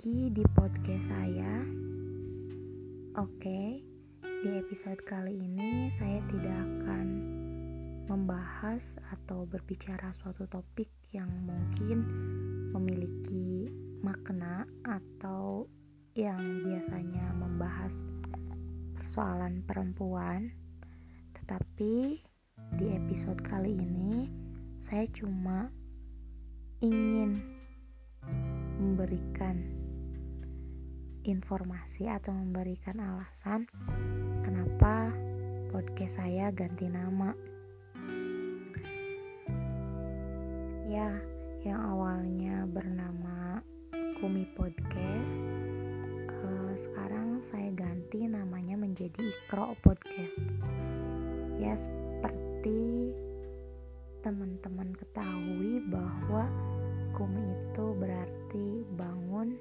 lagi di podcast saya. Oke, di episode kali ini saya tidak akan membahas atau berbicara suatu topik yang mungkin memiliki makna atau yang biasanya membahas persoalan perempuan. Tetapi di episode kali ini saya cuma ingin memberikan informasi atau memberikan alasan kenapa podcast saya ganti nama. Ya, yang awalnya bernama Kumi Podcast, uh, sekarang saya ganti namanya menjadi Ikro Podcast. Ya, seperti teman-teman ketahui bahwa Kumi itu berarti bangun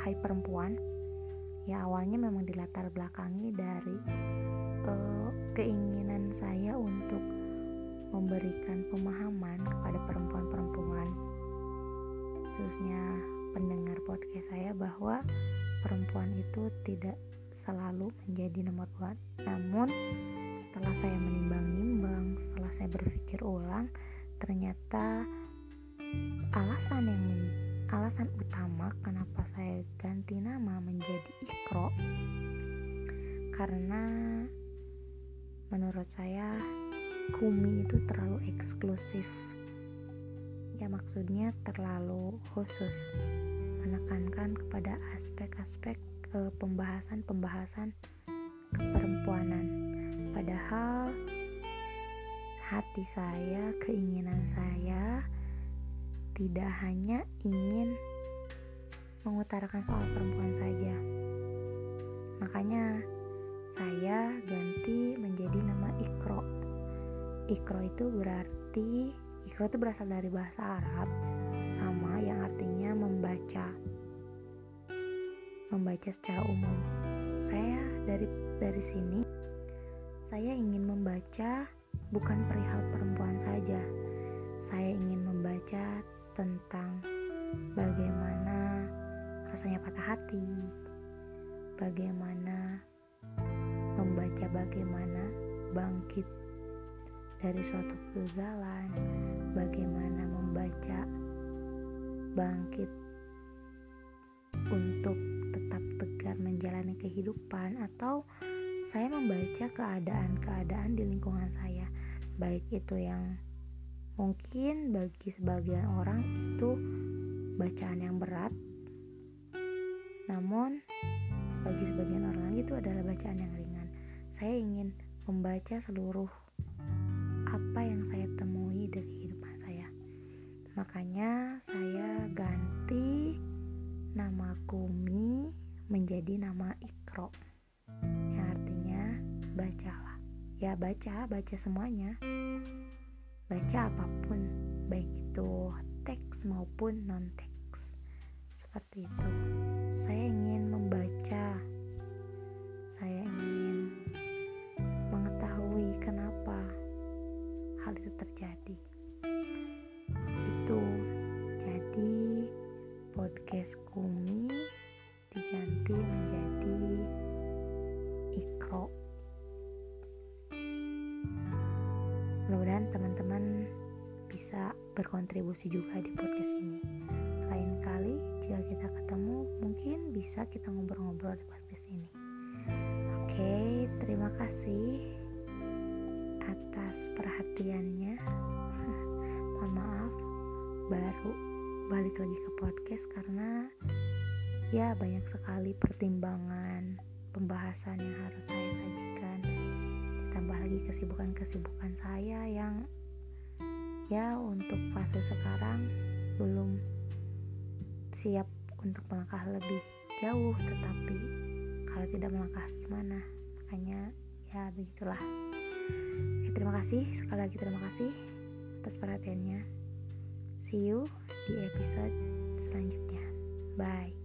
wahai perempuan. Ya awalnya memang dilatar belakangi dari uh, keinginan saya untuk memberikan pemahaman kepada perempuan-perempuan khususnya pendengar podcast saya bahwa perempuan itu tidak selalu menjadi nomor dua namun setelah saya menimbang-nimbang setelah saya berpikir ulang ternyata alasan yang alasan utama kenapa saya ganti nama menjadi Ikro karena menurut saya Kumi itu terlalu eksklusif. Ya maksudnya terlalu khusus menekankan kepada aspek-aspek eh, pembahasan-pembahasan keperempuanan. Padahal hati saya, keinginan saya tidak hanya ingin mengutarakan soal perempuan saja. Makanya saya ganti menjadi nama Ikro. Ikro itu berarti Ikro itu berasal dari bahasa Arab sama yang artinya membaca. Membaca secara umum. Saya dari dari sini saya ingin membaca bukan perihal perempuan saja. Saya ingin membaca tentang bagaimana rasanya patah hati, bagaimana membaca bagaimana bangkit dari suatu kegagalan, bagaimana membaca bangkit untuk tetap tegar menjalani kehidupan atau saya membaca keadaan-keadaan di lingkungan saya, baik itu yang mungkin bagi sebagian orang itu bacaan yang berat, namun bagi sebagian orang itu adalah bacaan yang ringan. Saya ingin membaca seluruh apa yang saya temui dari kehidupan saya. Makanya saya ganti nama Kumi menjadi nama Ikro bacalah ya baca baca semuanya baca apa pun baik itu teks maupun non teks seperti itu. Saya ingin membaca. Saya ingin mengetahui kenapa hal itu terjadi berkontribusi juga di podcast ini. Lain kali jika kita ketemu mungkin bisa kita ngobrol-ngobrol di podcast ini. Oke terima kasih atas perhatiannya. Mohon maaf baru balik lagi ke podcast karena ya banyak sekali pertimbangan pembahasan yang harus saya sajikan. Ditambah lagi kesibukan-kesibukan saya yang ya untuk fase sekarang belum siap untuk melangkah lebih jauh tetapi kalau tidak melangkah gimana? Makanya ya begitulah. Oke, terima kasih. Sekali lagi terima kasih atas perhatiannya. See you di episode selanjutnya. Bye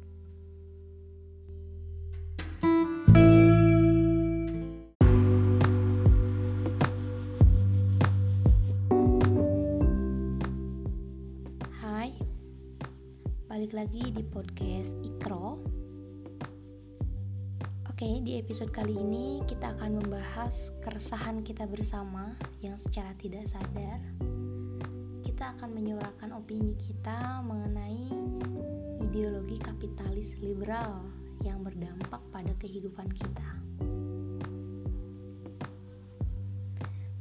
lagi di podcast Ikro. Oke, di episode kali ini kita akan membahas keresahan kita bersama yang secara tidak sadar kita akan menyuarakan opini kita mengenai ideologi kapitalis liberal yang berdampak pada kehidupan kita.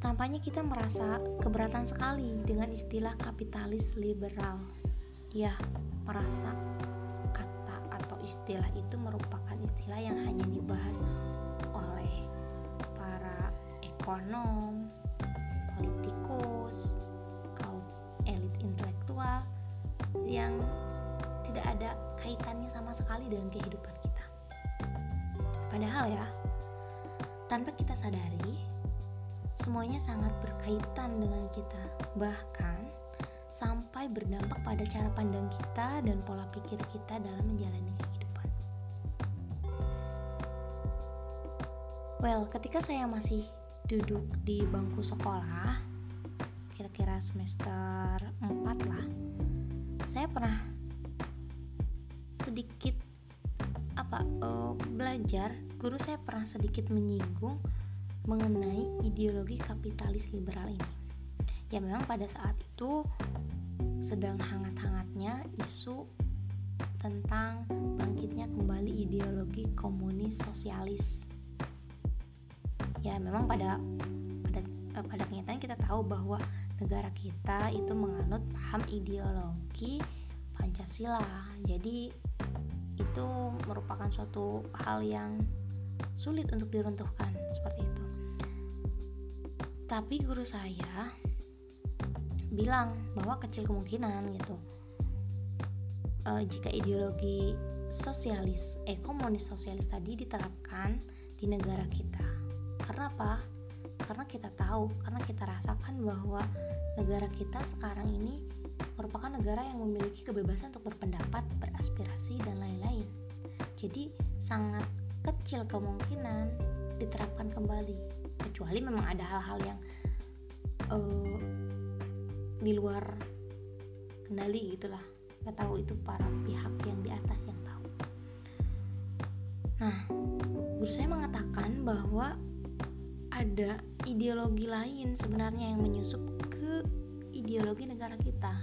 Tampaknya kita merasa keberatan sekali dengan istilah kapitalis liberal. Ya, merasa kata atau istilah itu merupakan istilah yang hanya dibahas oleh para ekonom, politikus, kaum elit intelektual yang tidak ada kaitannya sama sekali dengan kehidupan kita. Padahal ya, tanpa kita sadari, semuanya sangat berkaitan dengan kita. Bahkan sampai berdampak pada cara pandang kita dan pola pikir kita dalam menjalani kehidupan. Well, ketika saya masih duduk di bangku sekolah, kira-kira semester 4 lah, saya pernah sedikit apa uh, belajar, guru saya pernah sedikit menyinggung mengenai ideologi kapitalis liberal ini. Ya memang pada saat itu sedang hangat-hangatnya isu tentang bangkitnya kembali ideologi komunis sosialis. Ya, memang pada pada eh, pada kenyataan kita tahu bahwa negara kita itu menganut paham ideologi Pancasila. Jadi itu merupakan suatu hal yang sulit untuk diruntuhkan seperti itu. Tapi guru saya bilang bahwa kecil kemungkinan gitu. Uh, jika ideologi sosialis eh komunis sosialis tadi diterapkan di negara kita. Karena apa karena kita tahu karena kita rasakan bahwa negara kita sekarang ini merupakan negara yang memiliki kebebasan untuk berpendapat beraspirasi dan lain-lain. Jadi sangat kecil kemungkinan diterapkan kembali. Kecuali memang ada hal-hal yang uh, di luar kendali gitulah. Nggak tahu itu para pihak yang di atas yang tahu. Nah guru saya mengatakan bahwa ada ideologi lain sebenarnya yang menyusup ke ideologi negara kita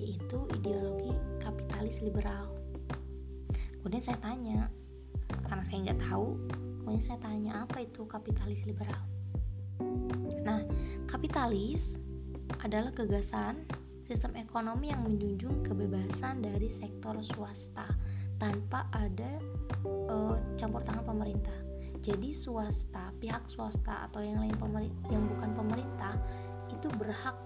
yaitu ideologi kapitalis liberal. Kemudian saya tanya karena saya nggak tahu kemudian saya tanya apa itu kapitalis liberal? Nah kapitalis adalah gagasan sistem ekonomi yang menjunjung kebebasan dari sektor swasta tanpa ada uh, campur tangan pemerintah. Jadi swasta, pihak swasta atau yang lain yang bukan pemerintah itu berhak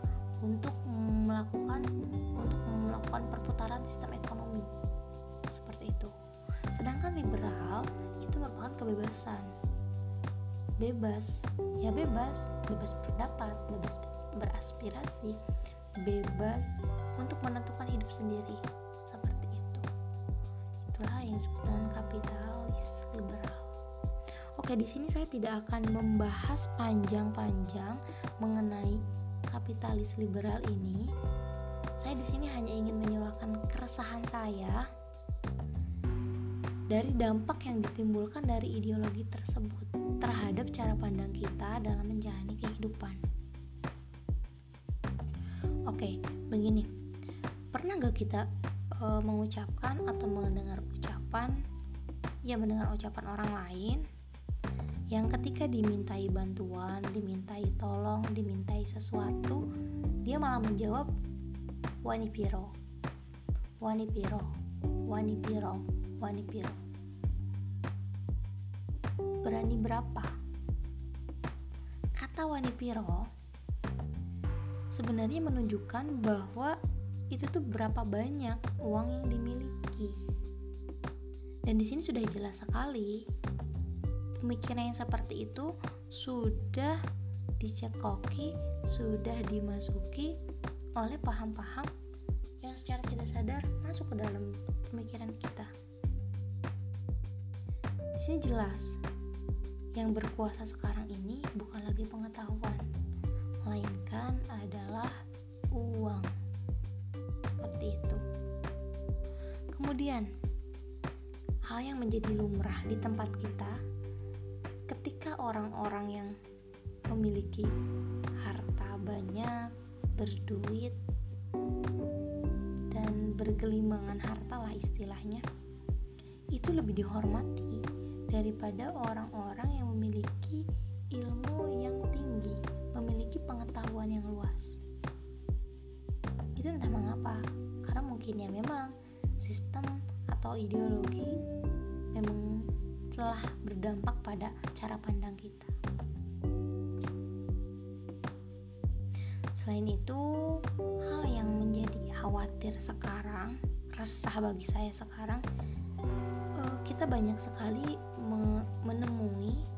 untuk melakukan untuk melakukan perputaran sistem ekonomi. Seperti itu. Sedangkan liberal itu merupakan kebebasan. Bebas. Ya bebas. Bebas berpendapat bebas beraspirasi bebas untuk menentukan hidup sendiri. Seperti itu. Itulah yang disebut dengan kapitalis liberal. Oke di sini saya tidak akan membahas panjang-panjang mengenai kapitalis liberal ini. Saya di sini hanya ingin menyuarakan keresahan saya dari dampak yang ditimbulkan dari ideologi tersebut terhadap cara pandang kita dalam menjalani kehidupan. Oke, begini. Pernah gak kita e, mengucapkan atau mendengar ucapan, ya mendengar ucapan orang lain yang ketika dimintai bantuan, dimintai tolong, dimintai sesuatu, dia malah menjawab wani piro, wani piro, wani piro Wani Piro. Berani berapa? Kata Wani Piro sebenarnya menunjukkan bahwa itu tuh berapa banyak uang yang dimiliki. Dan di sini sudah jelas sekali pemikiran yang seperti itu sudah dicekoki, sudah dimasuki oleh paham-paham yang secara tidak sadar masuk ke dalam pemikiran kita sini jelas yang berkuasa sekarang ini bukan lagi pengetahuan, melainkan adalah uang. Seperti itu. Kemudian, hal yang menjadi lumrah di tempat kita ketika orang-orang yang memiliki harta banyak, berduit, dan bergelimangan harta lah istilahnya, itu lebih dihormati daripada orang-orang yang memiliki ilmu memiliki pengetahuan yang luas. Itu entah mengapa, karena mungkin ya memang sistem atau ideologi memang telah berdampak pada cara pandang kita. Selain itu, hal yang menjadi khawatir sekarang, resah bagi saya sekarang, eh, kita banyak sekali menemui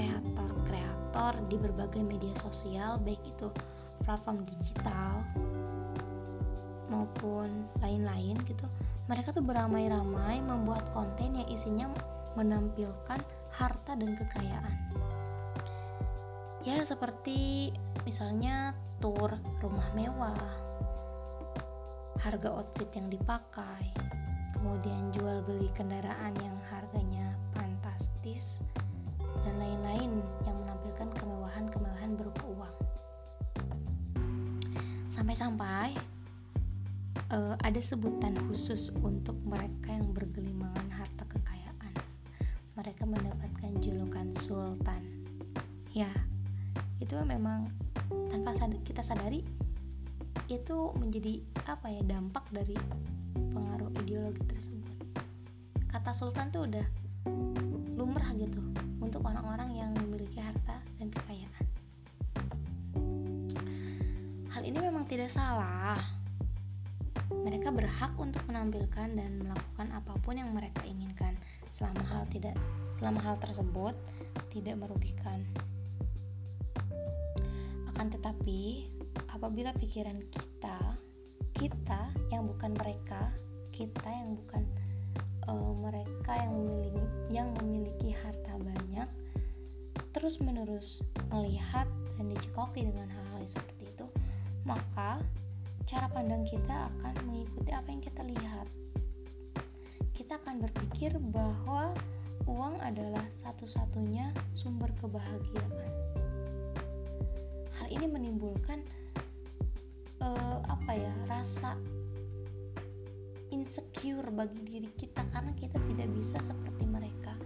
kreator-kreator di berbagai media sosial, baik itu platform digital maupun lain-lain gitu. Mereka tuh beramai-ramai membuat konten yang isinya menampilkan harta dan kekayaan. Ya, seperti misalnya tour rumah mewah, harga outfit yang dipakai, kemudian jual beli kendaraan yang harganya fantastis, lain-lain yang menampilkan kemewahan-kemewahan berupa uang. Sampai-sampai uh, ada sebutan khusus untuk mereka yang bergelimangan harta kekayaan. Mereka mendapatkan julukan sultan. Ya, itu memang tanpa kita sadari itu menjadi apa ya dampak dari pengaruh ideologi tersebut. Kata sultan tuh udah lumrah gitu untuk orang-orang yang memiliki harta dan kekayaan. Hal ini memang tidak salah mereka berhak untuk menampilkan dan melakukan apa pun yang mereka inginkan selama hal tidak selama hal tersebut tidak merugikan. Akan tetapi, apabila pikiran kita, kita yang bukan mereka, kita yang bukan uh, mereka yang memiliki yang memiliki harta banyak, terus-menerus melihat dan dicekoki dengan hal-hal seperti itu, maka cara pandang kita akan mengikuti apa yang kita lihat. Kita akan berpikir bahwa uang adalah satu-satunya sumber kebahagiaan. Hal ini menimbulkan uh, apa ya rasa insecure bagi diri kita karena kita tidak bisa seperti mereka.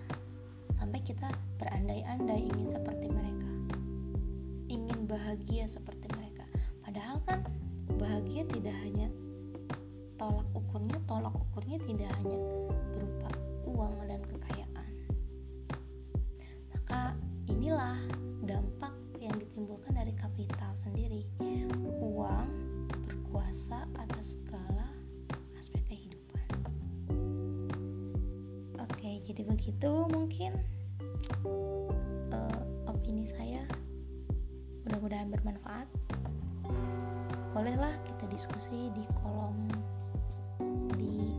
Sampai kita berandai-andai ingin seperti mereka. Ingin bahagia seperti mereka. Padahal kan bahagia tidak hanya tolak ukurnya tolak ukurnya tidak hanya berupa uang dan kekayaan. Maka inilah dampak yang ditimbulkan dari kapital sendiri. Uang berkuasa aspek kehidupan. Oke jadi begitu mungkin uh, opini saya. Mudah-mudahan bermanfaat. Bolehlah kita diskusi di kolom di